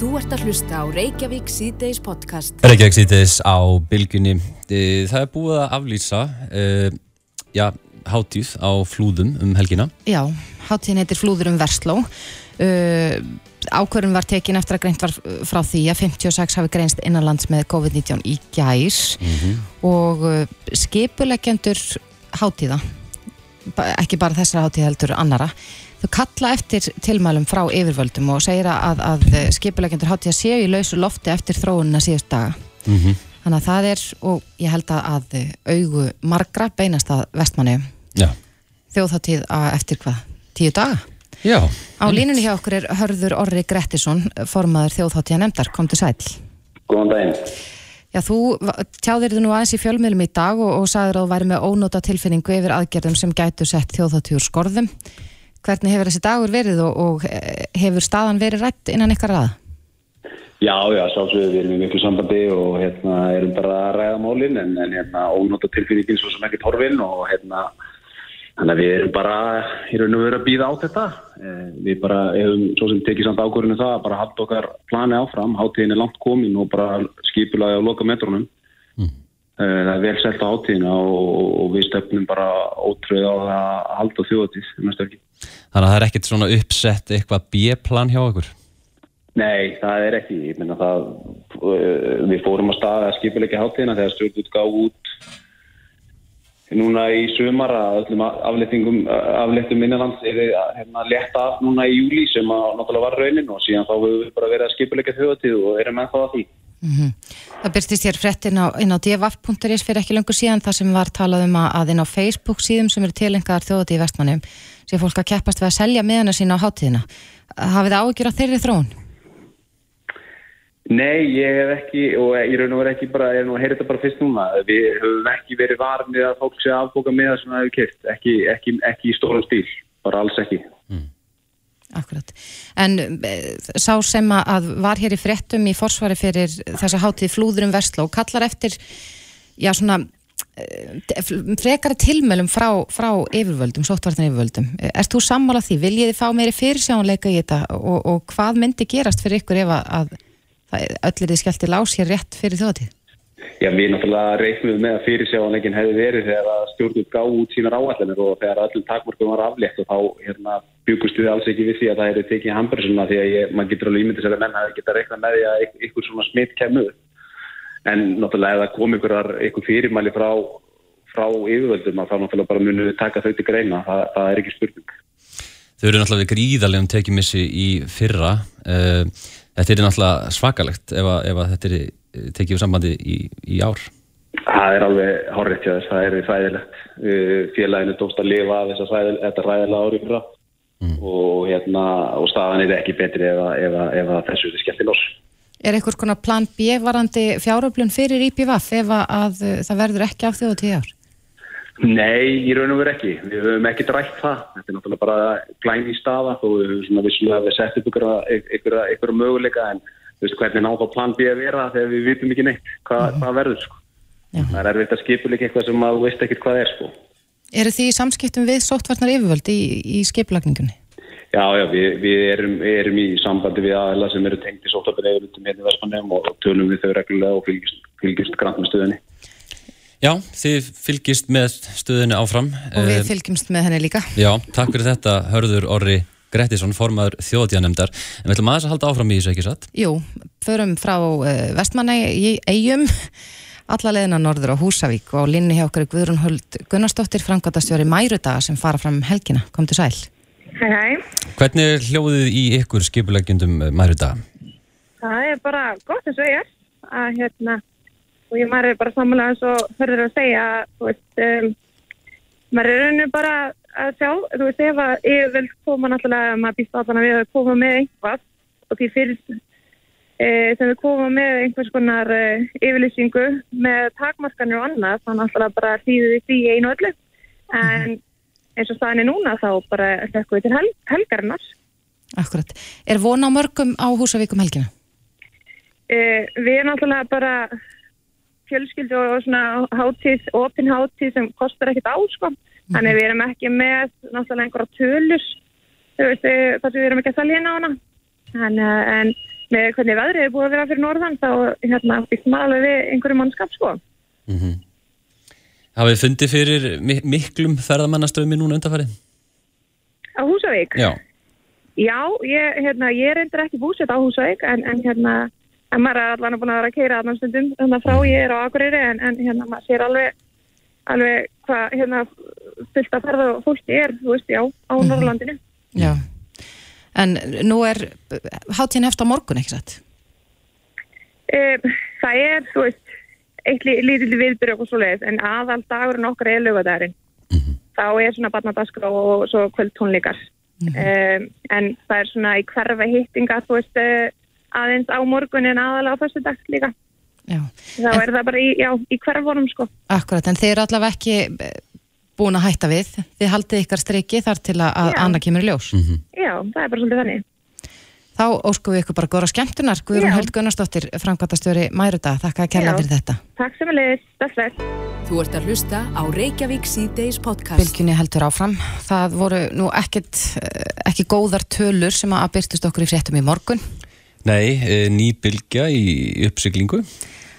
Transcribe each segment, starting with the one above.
Þú ert að hlusta á Reykjavík síðdeis podcast. Reykjavík síðdeis á bylgunni. Eh, það er búið að aflýsa uh, já, hátíð á flúðum um helgina. Já, hátíðin heitir Flúður um Versló. Uh, ákvörðun var tekin eftir að greint var frá því að 56 hafi greinst innanlands með COVID-19 í gæs mm -hmm. og uh, skipuleggjendur hátíða, ekki bara þessara hátíð heldur annara, þau kalla eftir tilmælum frá yfirvöldum og segir að, að skipulegendur hátíða séu í lausu lofti eftir þróunina síðust daga. Mm -hmm. þannig að það er, og ég held að augu margra beinast að vestmannu þjóðháttíð eftir hvað, tíu daga? Já, á línunni hjá okkur er Hörður Orri Grettisson formaður þjóðháttíða nefndar, kom til sæl. Góðan daginn. Já, þú tjáðir þú nú aðeins í fjölmiðlum í dag og, og sagður að þú væri með ónóta tilfinningu yfir aðgerðum sem gætu sett þjóðháttíður skorðum Hvernig hefur þessi dagur verið og, og hefur staðan verið rætt innan ykkar aða? Já, já, sálsögðu við erum í miklu sambandi og hérna erum bara að ræða mólinn en, en hérna ónóta tilfinningin svo sem ekki torfin og hérna þannig að við erum bara í raun og veru að býða á þetta. Eh, við bara hefum svo sem tekið samt ákvörðinu það að bara halda okkar plani áfram, hátíðin er langt komin og bara skipulaði á loka metrónum. Mm. Eh, það er vel selt á hátíðina og, og við stöfnum bara ótröð á að halda þjóðatíð næstu ekki. Þannig að það er ekkert svona uppsett eitthvað B-plan hjá okkur? Nei, það er ekki. Ég menna það, eh, við fórum að staða skipilegja hátíðina þegar stjórnút gáð út núna í sömar að öllum aflettingum, aflettum innanlands er hérna leta af núna í júli sem að náttúrulega var raunin og síðan þá hefur við bara verið að skipilegja þjóðatíð og erum ennþá að því. Mm -hmm. Það byrstist hér frettin á, inn á dvf.is fyrir ekki lengur síðan þar sem var talað um að inn á Facebook síðum sem eru tilengar þjóðatíð í vestmannum sé fólk að keppast við að selja miðana sína á hátíðina. Hafið það ágjur á þeirri þróun? Nei, ég hef ekki og ég raun og verið ekki bara, ég hef heyrðið þetta bara fyrst núna. Við höfum ekki verið varnið að fólk sé aðbóka miða sem það hefur kert, ekki, ekki, ekki í stórum stíl, bara alls ekki. Mm. Akkurat. En eh, sá sem að var hér í frettum í forsvari fyrir þessa hátíð flúðurum Vestló, kallar eftir já svona frekara tilmælum frá, frá yfirvöldum, sóttvartan yfirvöldum Erst þú sammála því? Viljið þið fá meiri fyrirsjónleika í þetta og, og hvað myndi gerast fyrir ykkur ef að, að öll er þið skellt í lás hér rétt fyrir þjóðtíð? Já, við náttúrulega reiknum með að fyrirsjónleikin hefði verið þegar stjórnum gá út sínar áallanir og þegar öllum takmörgum var aflétt og þá hérna, byggust við alls ekki við því að það hefði tekið hamburðsuna því að ég, maður getur alveg ímyndis að menn hafi getað reiknað með því að ykkur svona smitt kemur en náttúrulega ef það kom ykkur, ykkur fyrirmæli frá, frá yfirvöldum þá náttúrulega bara munum við taka þau til greina. Það, það er ekki spurning. Þau eru náttúrulega gríðarlegum tekjumissi í fyrra. Eh, þetta er náttúrulega svakalegt ef, að, ef að þetta er eh, úr sambandi í, í ár. Það er alveg horrið til þess, það er fæðilegt félaginu dóst að lifa af þess að þetta ræðilega árið fyrra. Mm. og, hérna, og staðan er ekki betri ef, ef, ef þessu er skellt í loss Er einhvers konar plan B varandi fjáröflun fyrir IPVF ef að það verður ekki á þjóðu tíu ár? Nei, í raun og veru ekki. Við höfum ekki drætt það. Þetta er náttúrulega bara glæn í staða og við höfum svona vissulega við sett upp ykkur möguleika en þú veist hvernig náðu á plan B að vera þegar við vitum ekki neitt hvað, mm -hmm. hvað verður sko. Já. Það er erfitt að skipuleika eitthvað sem að þú veist ekkert hvað er sko. Eru því samskiptum við sóttvarnar yfirvöldi í, í skipulagningunni? Já, já, við, við erum, erum í sambandi við aðeila sem eru tengt í sóttabinniðurutum hérna í Vestmannum og tölum við þau reglulega og fylgist, fylgist grann með stöðinni. Já, þið fylgist með stöðinni áfram. Og við eh, fylgjumst með henni líka. Já, takk fyrir þetta, hörður Orri Grettisson, formadur þjóðdíanemdar. En við ætlum aðeins að halda áfram í þessu, ekki satt? Jú, förum frá uh, Vestmannægi í eigum, alla leðina norður á Húsavík og linni hjá okkur Guðrún Huld Gunnarsdóttir, framkvæmtastjóri Mærudaga sem fara fram um helgina. Kom til sæl. Hei, hei. Hvernig er hljóðið í ykkur skipulegjendum eh, maður þetta? Það er bara gott eins og ég er að hérna, og ég maður er bara samanlega eins og hörður að segja, þú veist, um, maður er rauninu bara að sjá, þú veist, ef að ég vil koma náttúrulega, maður býst á þannig að við koma með einhvað og því fyrst e, sem við koma með einhvers konar e, yfirlýsingu með takmarkanir og annað, þannig að náttúrulega bara hlýðið því einu öllu, en eins og staðinni núna þá bara hlekkum við til hel helgarinnar. Akkurat. Er von á mörgum á húsavíkum helgina? Uh, við erum náttúrulega bara fjölskyldu og svona hátíð, opin hátíð sem kostar ekkit á sko. Mm. Þannig við erum ekki með náttúrulega einhverja tölur þar sem við erum ekki að salja inn á hana. Þannig en með hvernig veðrið er búið að vera fyrir norðan þá hérna býst maður alveg við einhverju mannskap sko. Hafið þið fundið fyrir mi miklum ferðamannaströmi núna undarfærið? Á Húsavík? Já. Já, ég, hérna, ég reyndir ekki búsett á Húsavík en, en hérna, en maður er allan búin að vera að keira allan stundum þannig að frá ég er á Akureyri en, en hérna maður sér alveg, alveg hvað hérna fyllt að ferða fólki er, þú veist, já, á Norrlandinu. Já. En nú er hátíðin eftir á morgun, ekki satt? Um, það er, þú veist, eitt lí- lítill viðbyrju okkur svo leiðis en aðal dagurinn okkar er lögadagurinn. Þá er svona barnadagskrá og svo kvöld tónleikar. um, en það er svona í hverfa hittinga, þú veist, uh, aðeins á morgun en aðalega á fyrstu dags líka. Já. Þá er það bara í, já, í hverfunum, sko. Akkurat, en þið eru allavega ekki eh, búin að hætta við. Þið haldið ykkar streiki þar til að, að annað kemur í ljós. Já, það er bara svolítið þannig. Þá óskum við ykkur bara góðra skemmtunar. Guðrún. Held Gunnarsdóttir, framkvæmtastjóri Mæruta. Þakka að kella fyrir þetta. Takk sem að leiðis, bless, bless. Þú ert að hlusta á Reykjavík síðdeis podcast. Bylgjunni heldur áfram. Það voru nú ekkit, eh, ekki góðar tölur sem að byrtust okkur í fréttum í morgun. Nei, e, ný bylgja í uppsiglingu.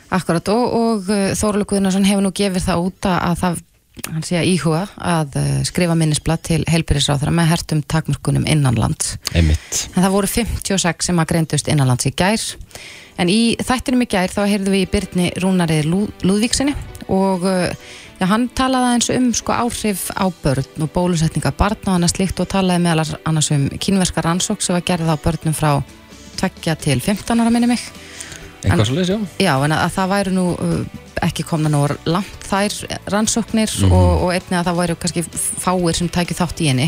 Akkurat og, og Þórulega Guðnarsson hefur nú gefið það út að að það, hann sé að íhuga að eh, skrifa minnisblad til heilbyrðisráþara með hertum takmörkunum innanlands. Einmitt. En það voru 56 sem að greindust innanlands í gær. En í þættinum í gær þá heyrðum við í Byrni Rúnarið Lú, Lúðvíksinni og uh, já, hann talaði eins um sko áhrif á börn og bólusetninga barna og annað slíkt og talaði meðal annars um kínverska rannsók sem var gerð á börnum frá 2 til 15 ára minni mig. Eitthvað svo leiðis, já. Já, en að, að það væru nú uh, ekki komna nú langt þær rannsóknir og, og einnig að það væru kannski fáir sem tækju þátt í henni.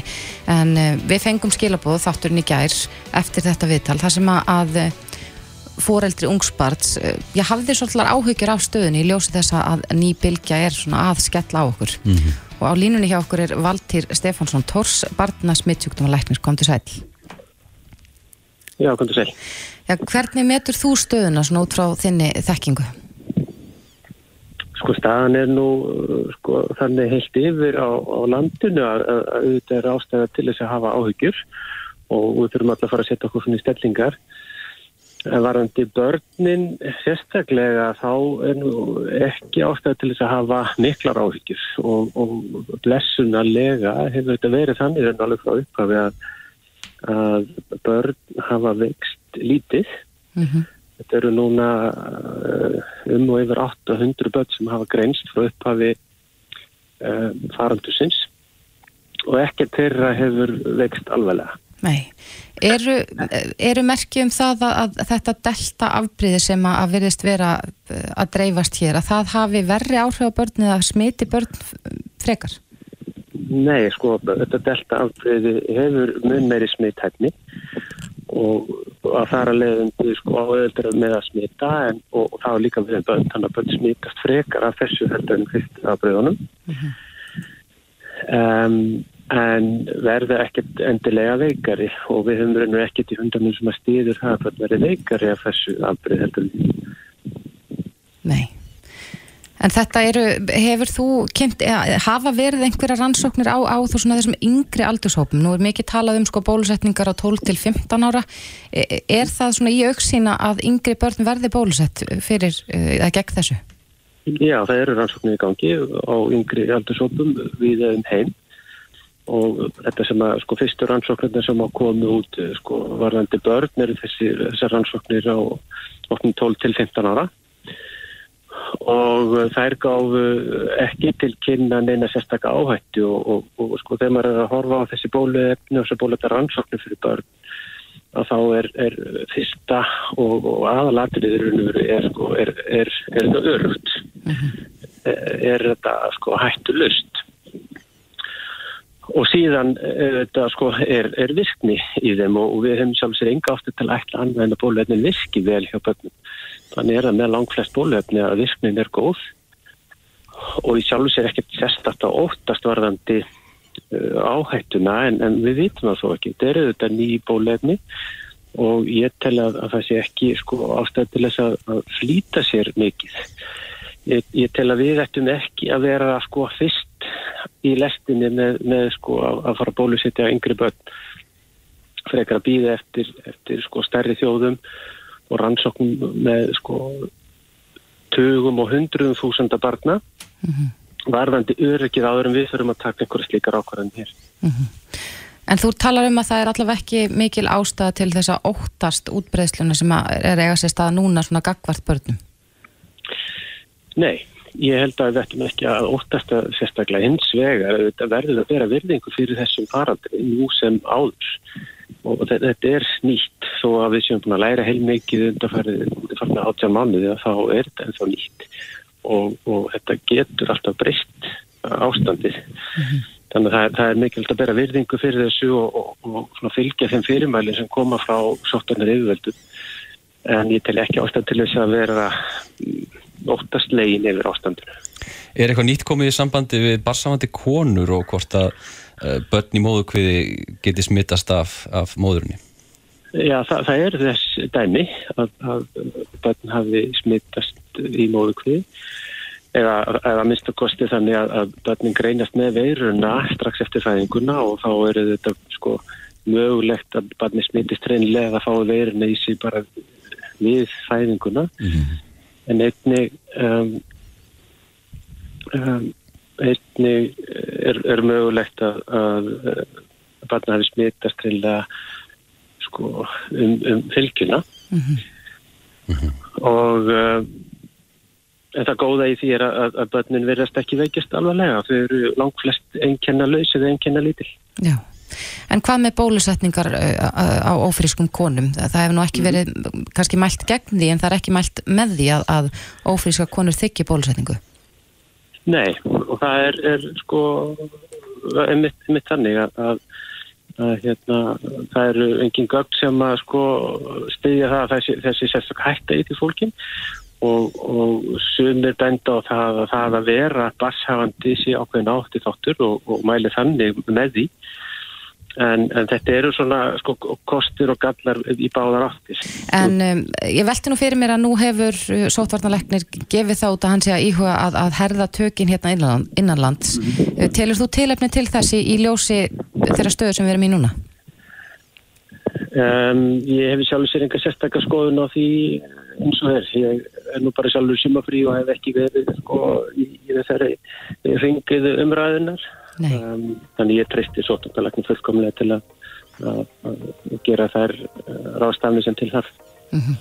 En uh, við fengum skilabóð þátturinn í gær eftir þetta viðtal þar sem að, að fóreldri ungsbarts uh, ég hafði svolítið áhyggjur af stöðunni í ljósi þess að ný bylgja er svona að skella á okkur. Og á línunni hjá okkur er Valtýr Stefánsson Tórs, barna smittsjúkdóma læknir, kom til sæl Já, komdu sæl. Já, hvernig metur þú stöðuna svona út frá þinni þekkingu? Sko staðan er nú uh, sko, þannig heilt yfir á, á landinu að að- að auðvitað er ástæða til þess að hafa áhyggjur og við þurfum alltaf að fara að setja okkur svona í stellingar. Varandi börnin sérstaklega þá er nú ekki ástæða til þess að hafa miklar áhyggjur og, og blessunarlega hefur þetta verið þannig en alveg frá upphafi að, að börn hafa vext lítið Mm Þetta eru núna uh, um og yfir 800 börn sem hafa greinst frá upphafi uh, faraldusins og ekkert þeirra hefur vext alveglega. Nei. Eru, eru merki um það að, að þetta delta afbríði sem að, að virðist vera uh, að dreifast hér, að það hafi verri áhrif á börn eða smiti börn frekar? Nei, sko, þetta delta afbreyði hefur mun meiri smithæfni og að fara leiðandi sko áöðeldur með að smita en, og, og er líka við börn, þannig að börn smitast frekar af þessu heldur en fyrst afbreyðunum. um, en verða ekkert endilega veikari og við höfum reynur ekkert í hundarnum sem að stýður það að verði veikari af þessu afbreyð heldur Nei. En þetta eru, hefur þú kynnt, hafa verið einhverja rannsóknir á, á þú svona þessum yngri aldurshópum? Nú er mikið talað um sko bólusetningar á 12 til 15 ára. E- Er það svona í auksýna að yngri börn verði bólusett fyrir, eh, eða gegn þessu? Já, það eru rannsóknir í gangi á yngri aldursópum við um heim og þetta sem að sko fyrstu rannsóknirna sem að komu út sko varðandi börn eru þessi, rannsóknir á 8, 12 til 15 ára og eh, þær gáfu ekki til kynna neina sérstakka áhættu og, og, og sko þegar maður er að horfa á þessi bóluefni og þessi bóluefni rannsóknir fyrir börn að þá er, er fyrsta og, og aðalatriður er, sko, er, er, er þetta örugt er þetta sko hættulust og síðan er þetta sko er, er virkni í þeim og, við hefum sjálfsögur enga áttu til að ætla annað en að bóluefnin virki vel hjá börnum þannig er það með langflest bóluefni að virknin er góð og í sjálfsögur ekkert sérstætt að óttast varðandi uh, áhættuna en, en við vitum það svo ekki. Þetta eru þetta ný bólefni og ég tel að, að það sé ekki sko, ástæð til þess að, að flýta sér mikið. Ég, ég tel að við ættum ekki að vera sko, fyrst í lestinni með, með sko, að, fara að bólusetja yngri börn frekar að býða eftir, eftir sko, stærri þjóðum og rannsókn með sko tugum og hundruðum þúsunda barna varðandi öryggið áður en við þurfum að taka einhverja slíkar ákvarðan hér. En þú talar um að það er allavega ekki mikil ástæða til þess að óttast útbreyðsluna sem er eiga sér staða núna svona gagvart börnum. Nei, ég held að við ættum ekki að óttast að sérstaklega hins vegar að verður að vera virðingu fyrir þessum farandri nú sem áður og þetta er nýtt þó að við séum búin að læra heilmikið undarfarið átján mánuði þá er þetta ennþá nýtt og, og þetta getur alltaf breyst ástandið þannig að það er, það er mikilvægt að bera virðingu fyrir þessu og, og, og fylgja þeim fyrirmæli sem koma frá sóttanir yfirvöldu en ég tel ekki ástand til þess að vera óttast legin yfir ástandinu. Er eitthvað nýtt komið í sambandi við barsamandi konur og hvort að uh, börn í móðukviði geti smittast af, af móðurinni? Já, það, það er þess dæmi að, að börn hafi smittast í móðukviði eða, eða minnstakosti þannig að, að börnin greinast með veiruna strax eftir fæðinguna og þá eru þetta sko mögulegt að barni smittist reynilega að fá veiruna í sig bara við fæðinguna mm. en einni um, um, einni er, er mögulegt að, að, að barna hafi smittast reynilega sko um, um fylgjuna mm -hmm. og um, en það góða í því er að, að börnin verðast ekki veikist alvarlega þau eru langt flest einkenna laus eða einkenna lítil Já En hvað með bólusetningar á ófrískum konum? Það hefur nú ekki verið kannski mælt gegn því en það er ekki mælt með því að, að ófríska konur þykki bólusetningu? Nei, og það er, er sko einmitt, einmitt þannig að, að, hérna, það eru engin gögn sem að sko stiðja það að þessi, þessi sérstaklega hætta í því fólkin og, og sumir benda á það að það að vera barshafandi sé ákveðin átti þáttur og, og mæli þannig með því En, en þetta eru svona sko, kostur og gallar í báðar áttir. En um, ég velti nú fyrir mér að nú hefur uh, sótvarnalegnir gefið þátt að hann að íhuga að, að herða tökin hérna innanland, innanlands. Mm. Telur þú tilefni til þessi í ljósi þeirra stöðu sem við erum í núna? Um, ég hef sjálfur sér enga sérstakar skoðun á því eins og þess. Ég er nú bara sjálfur sumafrí og hef ekki verið sko, í, í þessari ringið umræðunar. Um, þannig ég treysti sótundalagnin fullkomlega til að, að, að gera þær uh, ráðstafni sem til þarf. Mm -hmm.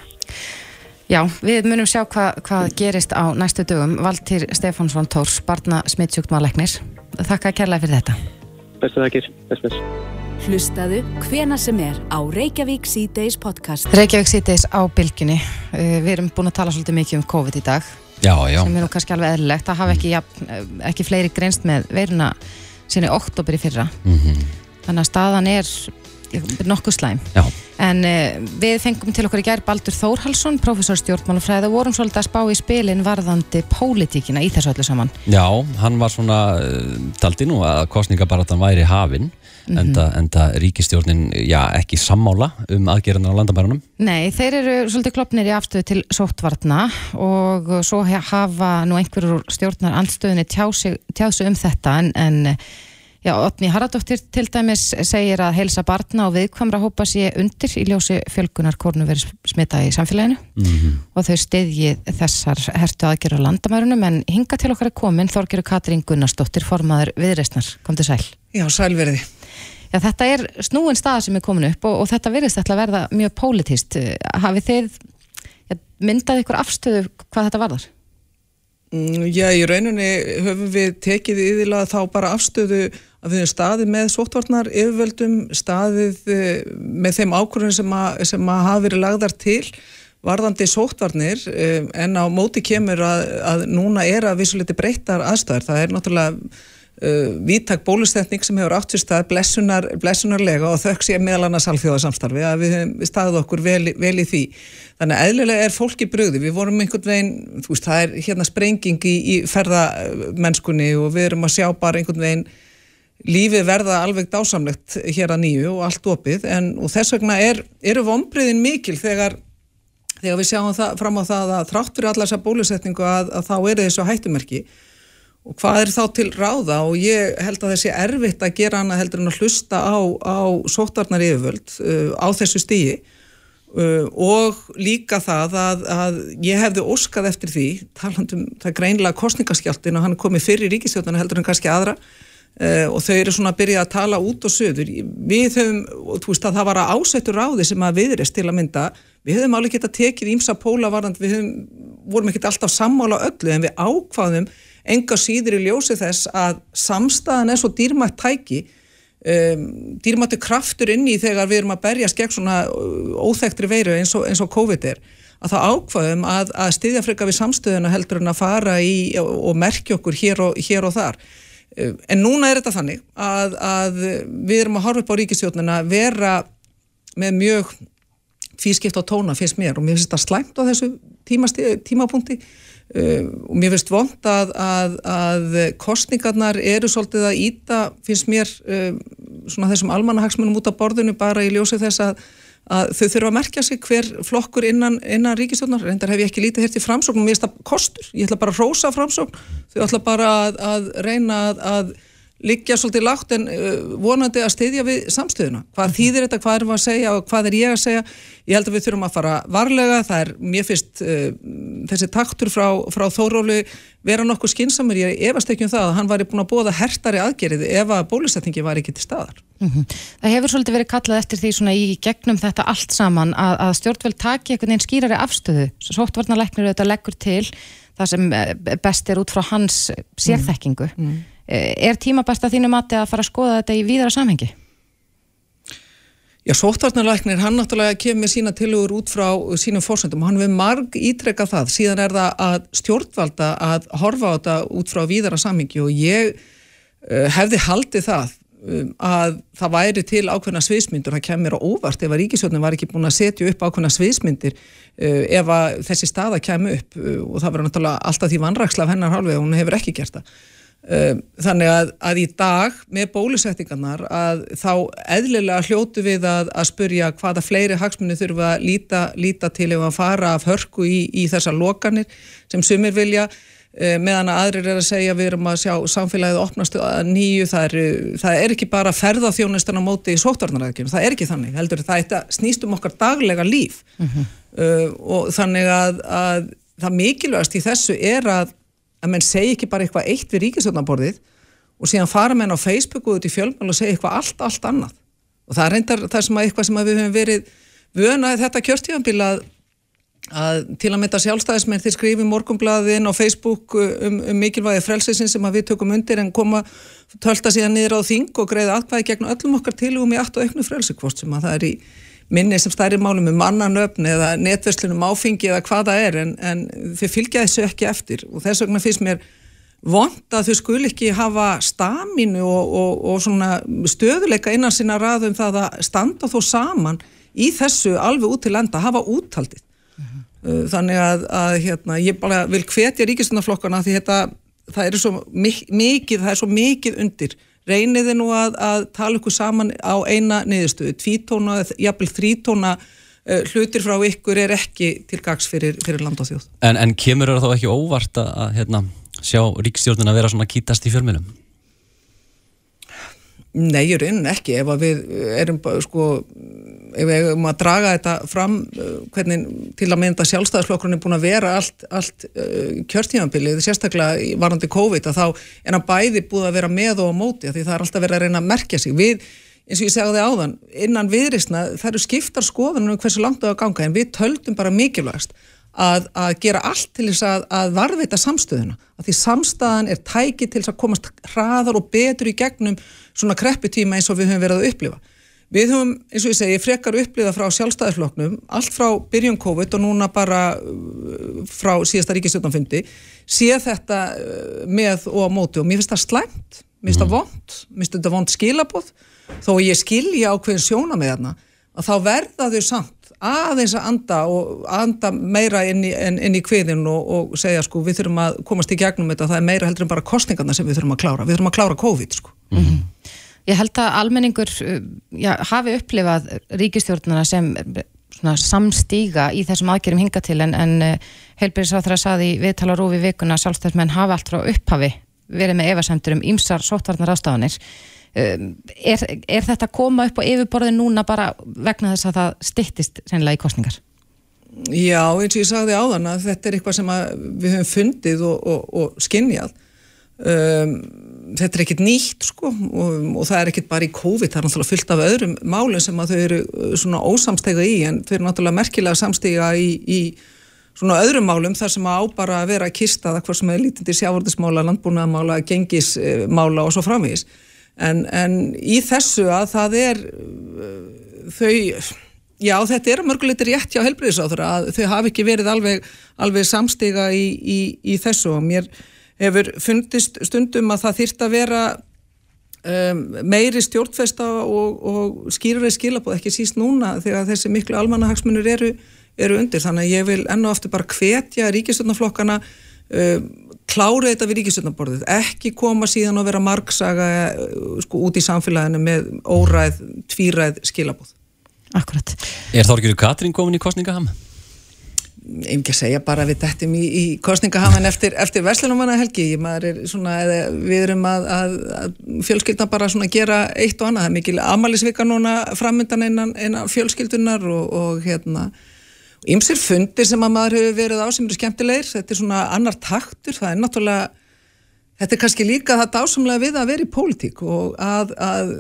Já, við munum sjá hva, hvað gerist á næstu dögum. Valtýr Stefánsson Tórs, barna smittsjúkdmáleiknir Þakka kærlega fyrir þetta. Bestu þakkir, best best Hlustaðu hvena sem er á Reykjavík C-Days podcast. Reykjavík C-Days á bylginni uh, Við erum búin að tala svolítið mikið um COVID í dag Já, já. sem er nú kannski alveg eðlilegt að hafa ekki, ja, ekki fleiri greinst með veiruna sinni oktober í fyrra mm -hmm. þannig að staðan er nokkuð slæm já. en uh, við fengum til okkur í gerð Baldur Þórhalsson, professor stjórnmálufræði og vorum svolítið að spá í spilin varðandi pólitíkina í þessu öllu saman Já, hann var svona uh, taldi nú að kostningabaratan væri hafinn Mm -hmm. enda, enda ríkistjórnin já, ekki sammála um aðgerðan á landamærunum? Nei, þeir eru svolítið klopnir í afstöðu til sóttvarna og svo hafa nú einhverjur stjórnar andstöðinni tjásu um þetta en, en já, Otni Haraldóttir til dæmis segir að heilsa barna og viðkvamra hópa sé undir í ljósi fjölgunar kornu verið smita í samfélaginu mm -hmm. og þau stiðji þessar hertu aðgerður á landamærunum en hinga til okkar er komin Þorgiru Katrín Gunnarsdóttir formaður viðreistnar, kom til sæl Já, sælverði Já, þetta er snúin stað sem er komin upp og, og þetta virðist að verða mjög pólitist. Hafið þið ja, myndað ykkur afstöðu hvað þetta varðar? Mm, já, í rauninni höfum við tekið yfirlega þá bara afstöðu að við höfum staðið með sóttvarnar yfirvöldum, staðið eh, með þeim ákvörðum sem, sem að hafa verið lagðar til varðandi sóttvarnir eh, en á móti kemur að, að núna er að vissuliti breyttar aðstæður. Það er náttúrulega Uh, vítak bólusetning sem hefur átt sér stað blessunar, blessunarlega og þökk sé meðal annars alþjóðarsamstarfi að við hefum staðið okkur vel, vel í því. Þannig að eðlilega er fólki bröði við vorum einhvern veginn, þú veist það er hérna sprenging í, í ferðamennskunni og við erum að sjá bara einhvern veginn lífið verða alveg dásamlegt hér að nýju og allt opið. En þess vegna er, eru vonbriðin mikil þegar, þegar við sjáum það, fram á það að þrátt fyrir allar þessa bólusetningu að, að þá eru þessu hættumerki og hvað er þá til ráða? Og ég held að þessi erfitt að gera hana heldur en að hlusta á, á sótarnar yfirvöld uh, á þessu stígi Uh, og líka það að, að ég hefði óskað eftir því talandum það greinlega kostningaskjáltin og hann er komið fyrir í ríkistjóðana heldur en kannski aðra uh, og þau eru svona að byrja að tala út og söður við höfum, og þú veist að það var að ásettur ráði sem að viðrist til að mynda við höfum alveg gett að tekið ímsa pólavarand við höfum, vorum ekkert alltaf sammála öllu en við ákvaðum enga síður í ljósi þess að samstæðan er svo dýrmætt tæki um, dýrmættu kraftur inn í þegar við erum að berjast gegn svona uh, óþektri veiru eins og, eins og COVID er að það ákvaðum að, að styðja freka við samstöðuna heldur en að fara í og, og merkja okkur hér og, hér og þar. Um, en núna er þetta þannig að, að við erum að horfa upp á ríkistjóðnina vera með mjög fískipt á tóna finnst mér og mér finnst þetta slæmt á þessu tímapunkti. Uh, og mér finnst vond að, að, að kostningarnar eru svolítið að íta, finnst mér uh, svona þessum almanahagsmunum út á borðinu bara í ljósi þess að, að þau þurfa að merkja sig hver flokkur innan, innan ríkistjónar, reyndar hef ég ekki lítið hértt í framsókn og mér finnst það kostur, ég ætla bara að rósa framsókn, þau ætla bara að reyna að liggja svolítið lágt en uh, vonandi að styðja við samstöðuna. Hvað -hmm. þýðir þetta, hvað erum við að segja og hvað er ég að segja? Ég held að við þurfum að fara varlega, það er mér fyrst uh, þessi taktur frá, frá Þórólu vera nokkuð skinsamur, ég efast ekki um það að hann var búin að bóða hertari aðgerið ef að bólusetningi var ekki til staðar. Mm -hmm. Það hefur svolítið verið kallað eftir því svona í gegnum þetta allt saman að, að stjórnveld taki einhvern veginn skýrari afstöðu, sóttvarnarleiknir auðvitað leggur til það sem eh, best er út frá hans sérþekkingu. Mm -hmm. Er tímabært að þínu mati að fara að skoða þetta í víðara samhengi? Já, sóttvarnarlæknir, hann náttúrulega kemur sína tilugur út frá sínum fórsöndum og hann við marg ítrekka það, síðan er það að stjórnvalda að horfa á þetta út frá víðara samhengi og ég uh, hefði haldið það um, að það væri til ákveðna sviðsmyndur, það kemur á óvart ef að ríkisjónin var ekki búin að setja upp ákveðna sviðsmyndir uh, ef að þessi staða kemur upp uh, og það verður náttúrulega alltaf því vanraksla af hennar hálfið og hún hefur ekki gert það. Um, þannig að, að í dag með bólusettingarnar að þá eðlilega hljótu við að, að spurja hvaða fleiri hagsmunni þurfa að líta, líta til ef að fara af hörku í, í þessar lokanir sem sumir vilja. Um, meðan að aðrir er að segja við erum að sjá samfélagið opnast að nýju það er, það er ekki bara ferðarþjónustan á móti í sótvarnaræðkjum, það er ekki þannig heldur. Það snýst um okkar daglega líf. Uh -huh. uh, og þannig að, að það mikilvægast í þessu er að að menn segi ekki bara eitthvað eitt við ríkisvöldnaborðið og síðan fara menn á Facebook og út í fjölmjöl og segja eitthvað allt, allt annað. Og það reyndar það sem að eitthvað sem að við höfum verið vönaði þetta kjörtífanbíl að, að til að mynda sjálfstæðismenn þeir skrifi morgumblaðin á Facebook um, um mikilvægi frelsisin sem að við tökum undir en koma tölta síðan niður á þing og greiða aðkvæði gegn öllum okkar tilugum í allt og auknu frelsikvost sem að það er í minni sem stærri málum um mannanöfn eða netverslunum áfengi eða hvaða er en, en þau fylgja þessu ekki eftir og þess vegna finnst mér vond að þau skul ekki hafa staminu og, og, og stöðuleika innan sína raðum það að standa þó saman í þessu alveg út til enda, hafa úttaldið. Uh. -huh. Þannig að, að hérna, ég bara vil hvetja ríkistundaflokkana því þetta, það er svo mikið, það er svo mikið undir reyniði nú að, að tala ykkur saman á eina niðurstöðu, tvítóna eða jafnvel þrítóna uh, hlutir frá ykkur er ekki til gags fyrir, fyrir land og þjóð. En, en kemur það þá ekki óvart að, að hérna, sjá ríkstjórnina að vera svona kítast í fjölmjölum? Nei, ég raunin ekki, ef við erum sko, ef við erum að draga þetta fram, uh, hvernig til að mynda sjálfstæðisflokkurinn er búin að vera allt, allt uh, kjörtímanbilið, sérstaklega varandi COVID, að þá er hann bæði búið að vera með og á móti, því það er alltaf verið að reyna að merkja sig. Við, eins og ég segði áðan, innan viðrisna, það eru skiptar skoðunum hversu langt það á ganga, en við töldum bara mikilvægast að, að gera allt til þess að, að varðveita samstöðuna, að því samstæðan er tæki til þess að komast hraðar og betur í gegnum svona krepputíma eins og við höfum verið að upplifa. Við höfum, eins og ég segi, frekar upplifa frá sjálfstæðisfloknum, allt frá byrjun COVID og núna bara uh, frá síðasta ríkistjóðanfundi, sé þetta uh, með og á móti. Og mér finnst það slæmt, mér finnst það mhm. vond, mér finnst þetta vond skilabóð, þó ég skilja ákveðin sjóna með þarna, að þá verða þau samt aðeins að anda og anda meira inn í, inn í kviðin og, og segja sko við þurfum að komast í gegnum þetta. Það er meira heldur en bara kostningarna sem við þurfum að klára. Við þurfum að klára COVID sko. Mm -hmm. Ég held að almenningur já, hafi upplifað ríkistjórnuna sem svona, samstíga í þessum aðgerðum hinga til en, en eh, heilbyrðisráþra saði viðtala rúfi vikuna sjálfstæðismenn hafa allt frá upphafi verið með evasendur um ýmsar sóttvarnar ástafanir um, er, er þetta að koma upp á yfirborðin núna bara vegna þess að það styttist sennilega í kostningar? Já, eins og ég sagði áðan að þetta er eitthvað sem við höfum fundið og, og, og skinnjað um, þetta er ekkit nýtt sko og, og það er ekkit bara í COVID það er náttúrulega fyllt af öðrum málum sem að þau eru uh, svona ósamstega í en þau eru náttúrulega merkilega samstega í, í svona öðrum málum þar sem að á bara að vera að kista það hvað sem er lítindi sjávartismála, landbúnaðamála, gengismála og svo framvís en, en í þessu að það er uh, þau Já, þetta er mörguleitur rétt hjá helbriðisáður að þau hafi ekki verið alveg, alveg samstiga í, í, í þessu og mér hefur fundist stundum að það þýrt að vera um, meiri stjórnfesta og, og skýrurlega skilabóð, ekki síst núna þegar þessi miklu almannahagsmunur eru, eru undir. Þannig að ég vil ennu aftur bara hvetja ríkistöndaflokkana um, klára þetta við ríkistöndabborðið, ekki koma síðan að vera margsaga uh, sko, út í samfélaginu með óræð, tvíræð skilabóð. Akkurat. Er Þorgjörður Katrín komin í kostningaham? Ekki að segja bara við dættum í, í kostningahaman eftir, eftir Veslunumanna helgi svona, við erum að, að, að fjölskyldna bara gera eitt og annað, það er mikil amalisvika núna framöndan einan, einan fjölskyldunar og, og hérna ymsir fundir sem að maður hefur verið á sem eru skemmtilegir, þetta er svona annar taktur, það er náttúrulega Þetta er kannski líka það dásamlega við að vera í pólitík og að, að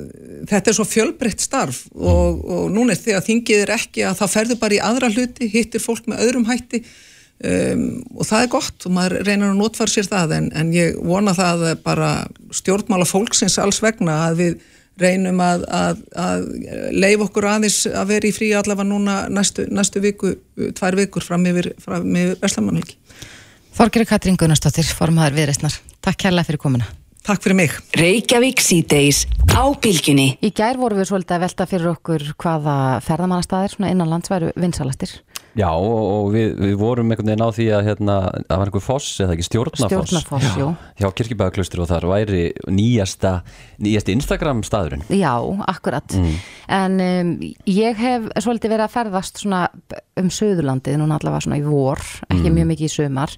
þetta er svo fjölbreytt starf og, og núna er því að þingið er ekki að það ferður bara í aðra hluti, hittir fólk með öðrum hætti um, og það er gott og maður reynar að notfara sér það en, en ég vona það bara stjórnmála fólksins alls vegna að við reynum að, að, að leif okkur aðeins að vera í frí allavega núna næstu, næstu viku, tvær vikur fram yfir, yfir Veslamannhelgi. Þorgeri Katrín Gunnarsdóttir, formadur viðreistnar. Takk kærlega fyrir komuna. Takk fyrir mig. Reykjavík síðdeis á bylginni. Í gær voru við svolítið að velta fyrir okkur hvaða ferðamannastæðir innan landsværu vinsalastir. Já og við, við vorum einhvern veginn á því að hérna, það var einhver foss eða ekki stjórnafoss Stjórnafoss, jú. Hjá Kirkibæðaklaustur og þar væri nýjasta nýjasti Instagram staðurinn Já, akkurat. Mm. en um, ég hef svolítið verið að ferðast svona um Suðurlandið núna allavega svona í vor ekki mm. mjög mikið í sömar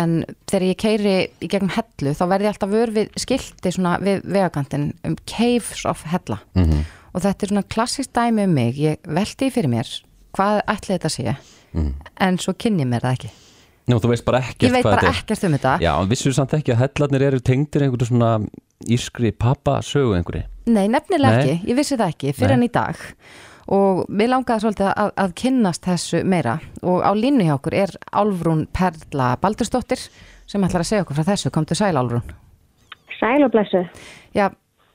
en þegar ég keiri í gegnum hellu þá verði ég alltaf vör við skilti svona við vegakantinn um Caves of Hella. Mm -hmm. og þetta er svona klassist dæmi um mig. Ég veldi fyrir mér hvað ætli þetta sé? Mm. en svo kynni mér það ekki. Nú, þú veist bara ekkert Ég veit bara ekkert um þetta. Já, en vissur samt ekki að hellarnir eru tengdir einhverju svona ískri pappasögu einhverju? Nei, nefnilega Nei. ekki, ég vissi það ekki fyrir enn í dag. Og við langaði svolítið að, að kynnast þessu meira. Og á línu hjá okkur er Álfrún Perla Baldursdóttir sem ætlar að segja okkur frá þessu, kom til sæl Álfrún. Sæl og blessu Já,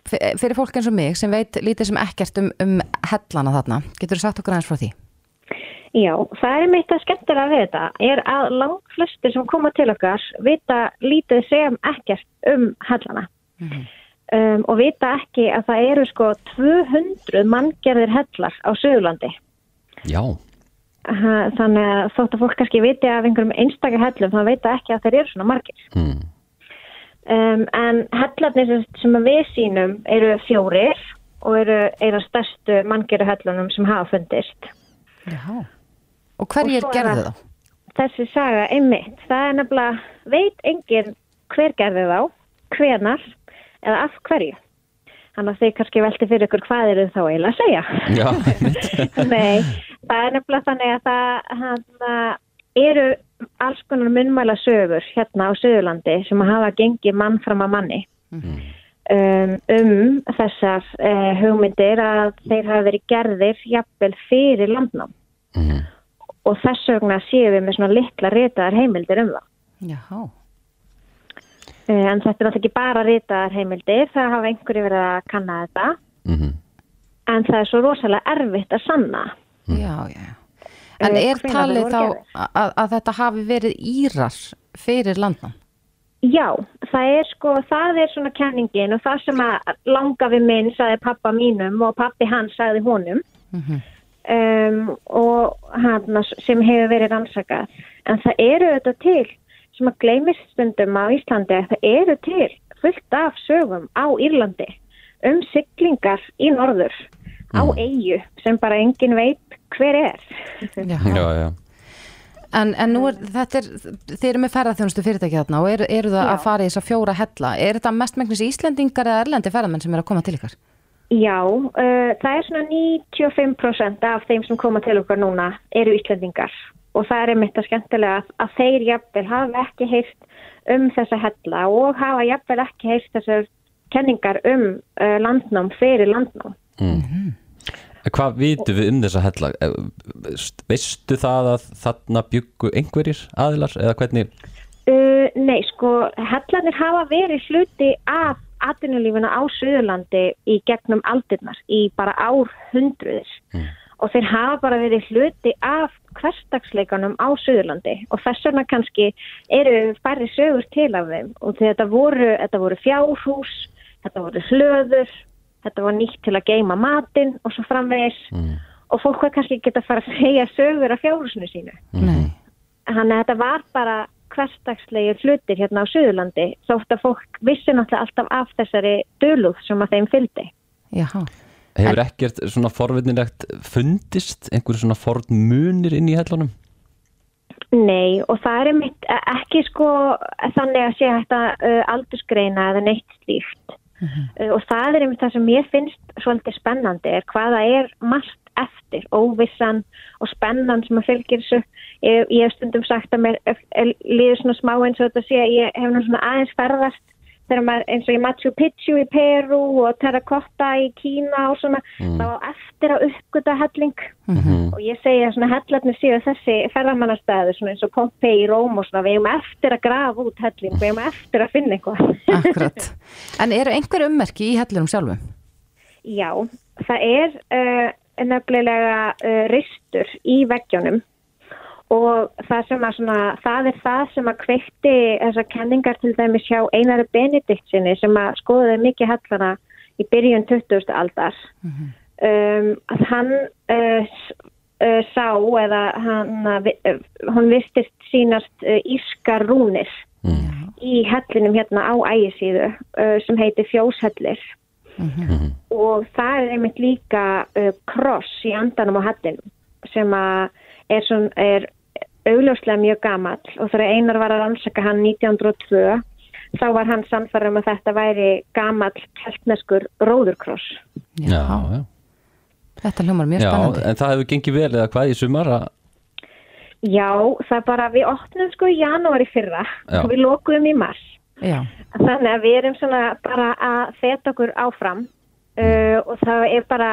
fyrir fólk eins og mig sem veit lítið sem ekkert um, um hellana þarna, getur þú sagt okkur aðeins frá því? Já, það er meitt að skemmtilega við þetta er að langt flestir sem koma til okkar vita lítið sem ekkert um hellana mm -hmm. um, og vita ekki að það eru sko 200 manngerðir hellar á Suðurlandi. Já. Þannig að þótt að fólk kannski viti af einhverjum einstakar hellum þá vita ekki að þeir eru svona margir. Mm. Um, en hellarnir sem við sínum eru fjórir og eru eina stærstu manngerðu hellunum sem hafa fundist. Já. Og hverjir gerðu þá? Þessi saga einmitt. Það er nefnilega, veit enginn hver gerðu þá, hvenar eða af hverju. Þannig að þeir kannski velti fyrir ykkur hvað eru þá eiginlega að segja. Já, Nei, það er nefnilega þannig að það hana, eru alls konar munmæla sögur hérna á Suðurlandi sem að hafa gengið mann fram að manni mm. um, um þessar uh, hugmyndir að þeir hafa verið gerðir jafnvel fyrir landnám. Mm og þess vegna séum við með svona litla ritaðar heimildir um það. Jáhá. Eh, en þetta er náttúrulega ekki bara ritaðar heimildir, það hafa einhverju verið að kanna þetta, mm -hmm. en það er svo rosalega erfitt að sanna. Mm. Já, já. En eh, er talið þá að, að þetta hafi verið írar fyrir landan? Já, það er sko, það er svona kenningin og það sem að langa við minn sagði pappa mínum og pappi hans sagði honum. Mhm. Mm um, og hana, sem hefur verið rannsakað. En það eru þetta til sem að gleymist stundum á Íslandi að það eru til fullt af sögum á Írlandi um syklingar í norður á mm. eigu sem bara engin veit hver er. Já, já. já. En, en nú er, þetta er, þeir eru með ferðarþjónustu fyrirtæki þarna og eru, eru það Já. að fara í þess að fjóra hella. Er þetta mestmengnis Íslendingar eða erlendi ferðarmenn sem eru að koma til ykkar? Já, uh, það er svona 95% af þeim sem koma til okkar núna eru Íslandingar og það er einmitt að skemmtilega að, að þeir jafnvel hafa ekki heyrt um þessa hella og hafa jafnvel ekki heyrt þessar kenningar um uh, landnám fyrir landnám. Hvað vitum við um þessa hella? Eh, Veistu það að þarna byggu einhverjir aðilar eða hvernig? Uh, nei, sko, hellarnir hafa verið hluti af atvinnulífuna á Suðurlandi í gegnum aldirnar í bara ár hundruðir. Og þeir hafa bara verið hluti af hverstagsleikanum á Suðurlandi. Og þess vegna kannski eru færri sögur til af þeim. Og þetta voru, þetta voru fjárhús, þetta voru hlöður, þetta var nýtt til að geima matinn og svo framvegis. Og fólk var kannski ekki að fara að segja sögur af fjárhúsinu sínu. Nei. Þannig að þetta var bara hverstagslegir hlutir hérna á Suðurlandi þótt að fólk vissi náttúrulega alltaf af þessari döluð sem að þeim fylgdi. Jáhá. Hefur ekkert svona forvinnilegt fundist einhverju svona forn munir inn í hellunum? Nei og það er einmitt eh, ekki sko þannig að sé hægt að uh, aldursgreina eða neitt slíkt uh, og það er einmitt það sem ég finnst svolítið spennandi er hvaða er margt eftir, óvissan og spennan sem að fylgir þessu. Ég, ég hef stundum sagt að mér líður svona smá eins og þetta sé að ég hef nú svona aðeins ferðast þegar maður eins og í Machu Picchu í Peru og Terracotta í Kína og svona, þá á eftir að uppgöta helling og ég segi að svona hellarnir séu þessi ferðamannastæðu svona eins og Pompeii í Róm og svona við eigum eftir að grafa út helling, við eigum eftir að finna eitthvað Akkurat. En eru einhver ummerki í hellurum sjálfum? Já, það er uh, nefnilega uh, ristur í veggjónum og það sem að svona, það er það sem að kveikti þessar kenningar til dæmis hjá Einari Benediktsinni sem að skoðaði mikið hellana í byrjun 20. aldar. Um, að hann uh, uh, sá eða hann, uh, hann vistist sínast uh, ískar rúnir í hellinum hérna á ægisíðu uh, sem heitir fjóshellir og það er einmitt líka uh, kross í andanum á hellinum sem að er, svona, er augljóslega mjög gamall og þegar Einar var að rannsaka hann 1902 þá var hann samfæður um að þetta væri gamall keltneskur róðurkross. Já, já. Þetta hljómar mjög Já, spennandi. en það hefur gengið vel eða hvað í sumar að Já, það er bara, við opnum sko í janúari fyrra Já. og við lokuðum í mars. Já. Þannig að við erum svona bara að feta okkur áfram uh, og það er bara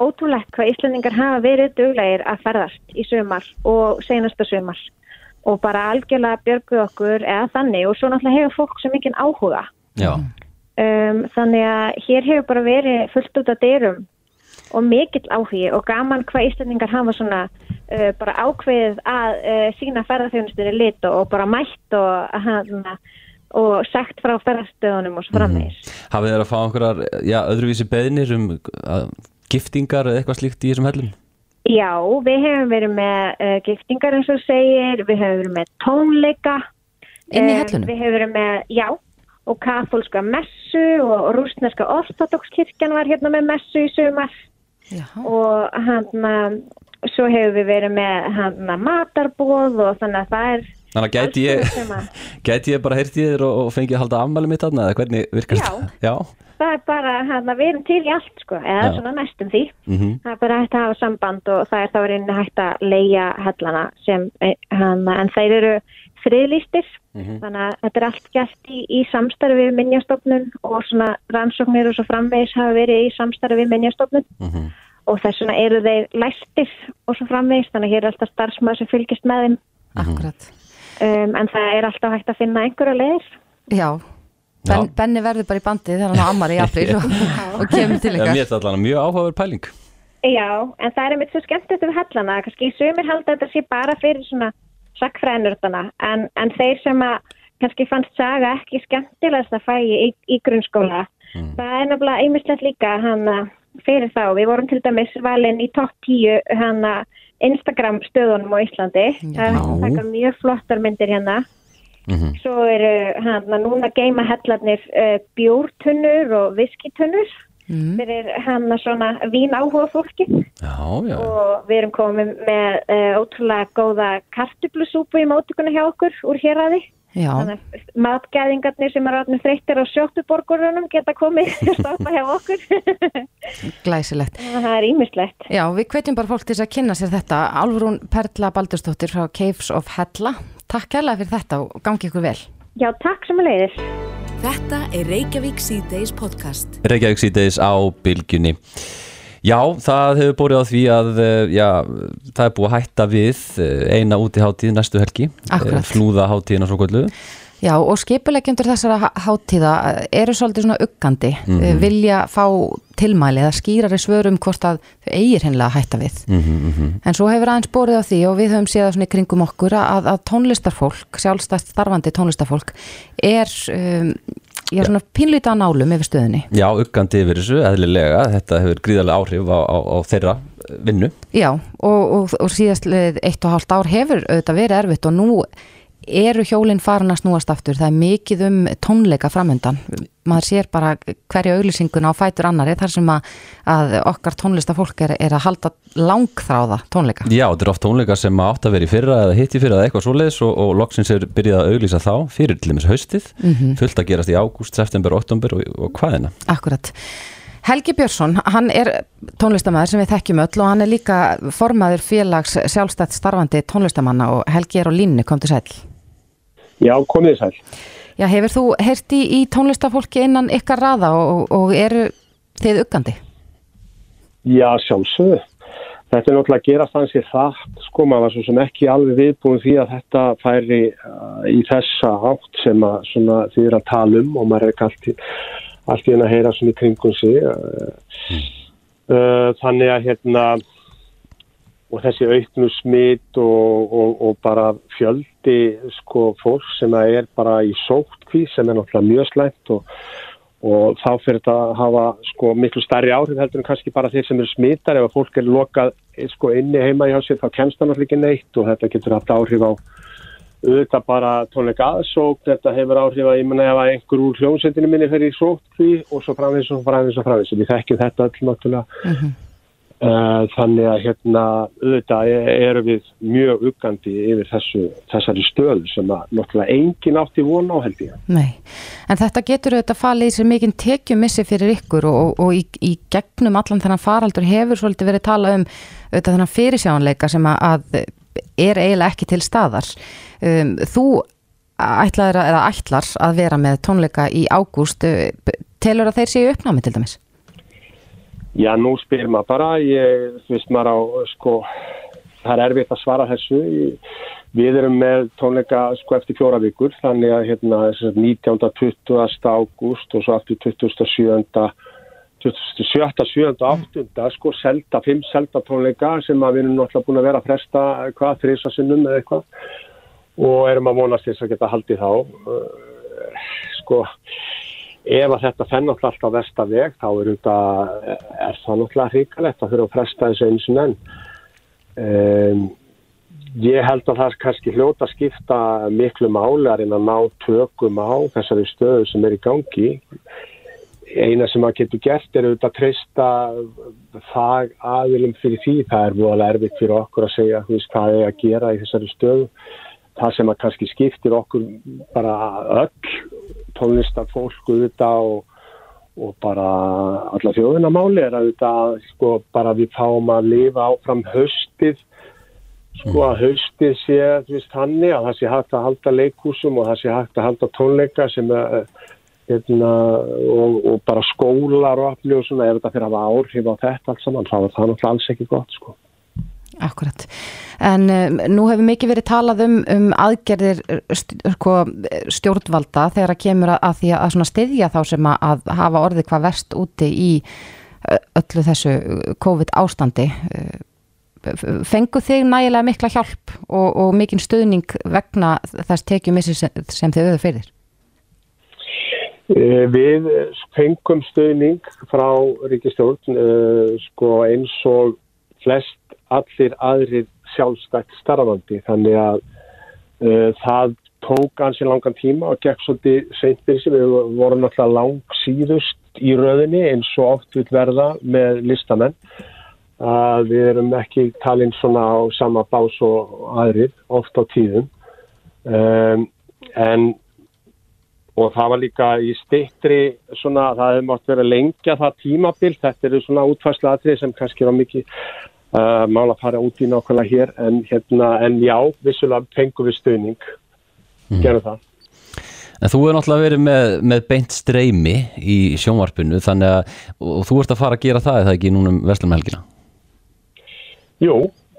ótrúlegt hvað Íslandingar hafa verið duglegir að ferðast í sumar og senasta sumar og bara algjörlega björguð okkur eða þannig og svo náttúrulega hefur fólk svo mikinn áhuga. Já, Um, þannig að hér hefur bara verið fullt út af dyrum og mikill áhugi og gaman hvað Íslandingar hafa svona uh, bara ákveðið að uh, sína ferðarþjónustunni lit og, og bara mætt og, hana, og sagt frá ferðarstöðunum og svo framvegis. hafið þeir að fá einhverjar já, öðruvísi beðnir um að, giftingar eða eitthvað slíkt í þessum hellum? Já, við hefum verið með uh, giftingar eins og segir, við hefum verið með tónleika. Inn í Eh, hellunum? Við hefum verið með, já, og katholska messu og rúsneska ortodokskirkjan var hérna með messu í sumar Já. og hann, svo hefur við verið með hann matarbóð og þannig að það er Þannig að gæti ég, gæti ég bara heyrt í þér og, og fengið að halda ammæli mitt þarna eða hvernig virkast Já. það? Já. það er bara, hann, við erum til í allt sko, eða Já. svona næstum því. Mhm. Það er bara hægt að hafa samband og það er þá reyni hægt að leia hellana sem, eh, hann, en þeir eru friðlýstir, þannig að þetta er allt gert í, í samstarfi við minnjastofnun og svona rannsóknir og svo framvegis hafa verið í samstarfi við minnjastofnun Mhm. og þess vegna eru þeir læstir og svo framvegis, þannig að hér er alltaf starfsmaður sem fylgist með þeim, Akkurat. Um, en það er alltaf hægt að finna einhverja leiðir. Já. Ben. Benni verður bara í bandi þegar hann á ammar í april og, og kemur til ykkar. mér er þetta allan mjög áhugaverð pæling. Já, en það er einmitt svo skemmt þetta við hellana, kannski sumir halda að þetta sé bara fyrir svona sakfræðinurdana, en, en þeir sem að kannski fannst saga ekki skemmtilegast að fægi í, í grunnskóla, það er nefnilega einmislegt líka hann fyrir þá, við vorum til dæmis valin í topp 10 hann Instagram stöðunum á Íslandi, það er að taka mjög flottar myndir hérna, Mhm. svo eru hann núna geima hellarnir uh, bjórtunnur og viskitunnur, fyrir hann að svona vín áhuga fólki. Já, já. og við erum komið með uh, ótrúlega góða kartublusúpu í mótökunni hjá okkur úr héræði. Já, Þannig að matgæðingarnir sem eru átnum þreyttir á sjóttuborgurunum geta komið að stoppa hjá okkur. glæsilegt. það er ímislegt. Já, við hvetjum bara fólk til þess að kynna sér þetta. Álfrún Perla Baldurstóttir frá Caves of Hella. Takk kærlega fyrir þetta og gangi ykkur vel. Já, takk sem að leiðis. Þetta er Reykjavík C-Days podcast. Reykjavík síðdeis á bylgjunni. Já, það hefur bórið á því að eh, já, það er búið að hætta við eh, eina útiháttíð næstu helgi. Akkúrat. Flúðaháttíðina svo kvöldu. Já, og skipuleggjendur þessara há- hátíða eh, eru svolítið svona uggandi, Mhm. vilja fá tilmæli eða skýrari svörum hvort að þau eigir hennilega að hætta við. Mhm, En svo hefur aðeins borið á því og við höfum séð svona í kringum okkur að, að tónlistarfólk, sjálfstætt starfandi tónlistarfólk er um, já, svona pínlítið að nálum yfir stöðunni. Já, uggandi yfir þessu, eðlilega. Þetta hefur gríðarlega áhrif á, á, á þeirra eh, vinnu. Já, og, og, og síðast eitt og hálft ár hefur auðvitað verið erfitt og nú eru hjólinn farin að snúast aftur. Það er mikið um tónleika framöndan. Maður sér bara hverja auglýsinguna á fætur annari þar sem að, að okkar tónlistafólk er, er að halda langþráða tónleika. Já, þetta er oft tónleikar sem átt að vera í fyrra eða hitt í fyrra eða eitthvað svoleiðis og, og loksins er byrjað að auglýsa þá fyrir til dæmis haustið, fullt að gerast í ágúst, september, oktober og, og hvaðina. Akkurat. Helgi Björnsson, hann er tónlistamæður sem við þekkjum öll og hann er líka formaður félags sjálfstætt starfandi tónlistamanna og Helgi er á línni, kom til sæl. Já, komið sæl. Já, hefur þú heyrt í, í tónlistafólki innan ykkar raða og, og eru þið uggandi? Já, sjálfsögðu. Þetta er náttúrulega að gera þannig hratt, sko, maður var svo sem ekki alveg viðbúin því að þetta færi uh, í þessa átt sem að svona, þið er að tala um og maður er ekki allt í, allt í henn að heyra svona í kringum sig. Uh, uh, þannig að hérna, og þessi auknu smitt og, og, og bara fjöldi sko fólk sem er bara í sótkví sem er náttúrulega mjög slæmt og og þá fyrir þetta að hafa sko miklu stærri áhrif heldur en kannski bara þeir sem eru smittar ef að fólk er lokað sko inni heima hjá sér þá kemst það náttúrulega ekki neitt og þetta getur haft áhrif á auðvitað bara tónleika aðsók þetta hefur áhrif að ég menna ef að einhver úr hljómsveitinu minni fer í sótkví og svo framvins og framvins og framvins við þekkjum þetta öll náttúrulega. Uh, þannig að hérna auðvitað e- erum við mjög uggandi yfir þessu, þessari stöðu sem að náttúrulega engin átti von á held ég Nei, en þetta getur auðvitað falið í sér mikinn tekjumissi fyrir ykkur og, og, og í, í gegnum allan þennan faraldur hefur svolítið verið talað um auðvitað þennan fyrirsjánleika sem að, er eiginlega ekki til staðar. Um, þú ætlaðir að, ætlar að vera með tónleika í ágúst, telur að þeir séu uppnámi til dæmis? Já, nú spyr maður bara, ég, þú veist maður á, sko, það er erfitt að svara þessu. Við erum með tónleika sko eftir fjóra vikur, þannig að hérna 19. 20. ágúst og svo aftur 27. 27. 7. 8. sko selda, 5 selda tónleika sem að við erum náttúrulega búin að vera að fresta hvað, þrísasinnum eða eitthvað og erum að vonast þess að geta haldið þá. Sko, ef að þetta fenn náttúrulega alltaf versta veg þá er, þetta, er það náttúrulega hrikalegt að þurfa að fresta þessu eins og enn. Um, ég held að það er kannski hljóta að skipta miklu máli að reyna að ná tökum á þessari stöðu sem er í gangi. Eina sem maður getur gert er auðvitað að treysta fag aðilum fyrir því. Það er voðalega erfitt fyrir okkur að segja hvað er að gera í þessari stöðu það sem að kannski skiptir okkur bara öll tónlistarfólk auðvitað og, og bara alla þjóðunamáli er auðvitað sko bara við fáum að lifa áfram höstið sko að haustið sé veist hanni að það sé hægt að halda leikúsum og það sé hægt að halda tónleika sem er Hérna, og, og bara skólar og afli og svona ef þetta fyrir að hafa áhrif á þetta allt saman þá er það náttúrulega alls ekki gott sko. Akkurat. En um, nú hefur mikið verið talað um, um aðgerðir sko, stjórnvalda þegar að kemur að, því að styðja þá sem að, hafa orðið hvað verst úti í öllu þessu COVID ástandi. Fengu þig nægilega mikla hjálp og, og mikinn stuðning vegna þess tekjumissi sem þið auðvitað fyrir? Við fengum stuðning frá Ríkistjórn sko, eins og flest allir aðrir sjálfstætt starfandi. Þannig að uh, það tók ansi langan tíma og gekk svolítið seintir sem við vorum alltaf lang síðust í röðinni eins og oft vil verða með listamenn. Að við erum ekki talinn svona á sama bás og aðrir oft á tíðum. Um, en og það var líka í stittri svona það hefði mátt vera lengja það tímabill þetta eru svona útfærslu aðrið sem kannski var mikið uh, mála að fara út í nákvæmlega hér en, hérna, en já, vissulega fengum við stöðning mm. gerum það. En þú er náttúrulega verið með, með beint streymi í sjónvarpinu þannig að, og þú ert að fara að gera það eða ekki núna um Vestlumhelgina Jú,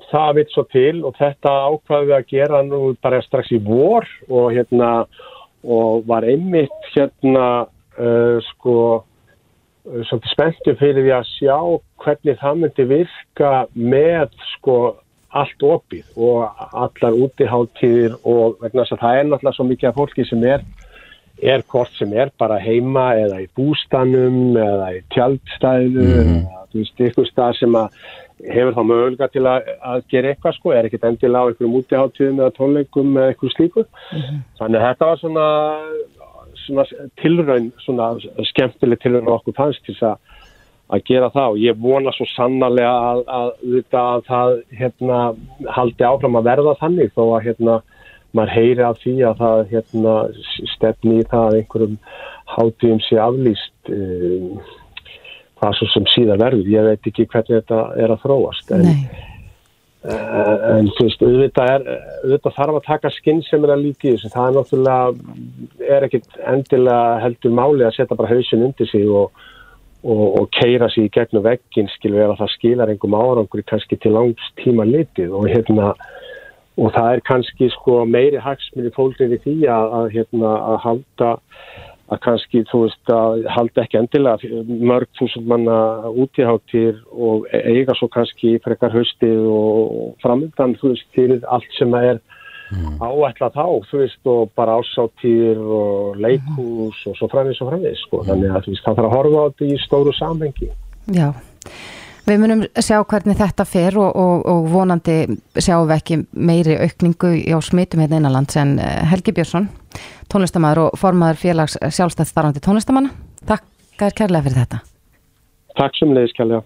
það vitt svo til og þetta ákvaði við að gera nú bara strax í vor og hérna og var einmitt hérna uh, sko svolítið spenntu fyrir því að sjá hvernig það myndi virka með sko allt opið og allar útiháttíðir og vegna þess að það er náttúrulega svo mikið af fólki sem er er hvort sem er bara heima eða í bústanum eða í tjaldstæðu mm. eða þú veist, ykkur stað sem að hefur þá möguleika til að, að gera eitthvað sko, er ekkit endilega á einhverjum útiháttíðum eða tónleikum eða eitthvað slíku mm -hmm. þannig að þetta var svona, svona tilraun, svona skemmtileg tilraun okkur fannst til að að gera það. Og ég vona svo sannarlega að, að, að, að það hérna, haldi áfram að verða þannig þó að hérna maður heyri af því að það hérna, stefni í það að einhverjum hátíðum sé aflýst um, hvað svo sem síðan verður. Ég veit ekki hvernig þetta er að þróast en, en þú veist, auðvitað, er, auðvitað þarf að taka skinn sem er að líti þessu. Það er náttúrulega er ekkit endilega heldur máli að setja bara hausin undir sig og, og, og keira sér í gegnum veggin skilur eða það skilar einhverjum árangur kannski til langs tíma litið. Og hérna og það er kannski sko meiri fólkið í því að, að, hérna, að halda að kannski þú veist að halda ekki endilega mörg þúsund manna útíháttir og e, eiga svo kannski frekar höstið og framöndan þú veist til allt sem er mm. áætla þá þú veist og bara ásáttir og leikús og svo framins og framins sko mm. þannig að þú veist það þarf að horfa á þetta í stóru samhengi Já Við munum sjá hvernig þetta fer og, og, og vonandi sjáum við ekki meiri aukningu á smitum hérna innanlands en eh, Helgi Björnsson, tónlistamæður og formaður félags sjálfstætt starfandi tónlistamanna. Takk kærlega fyrir þetta. Takk sem leiðis kærlega.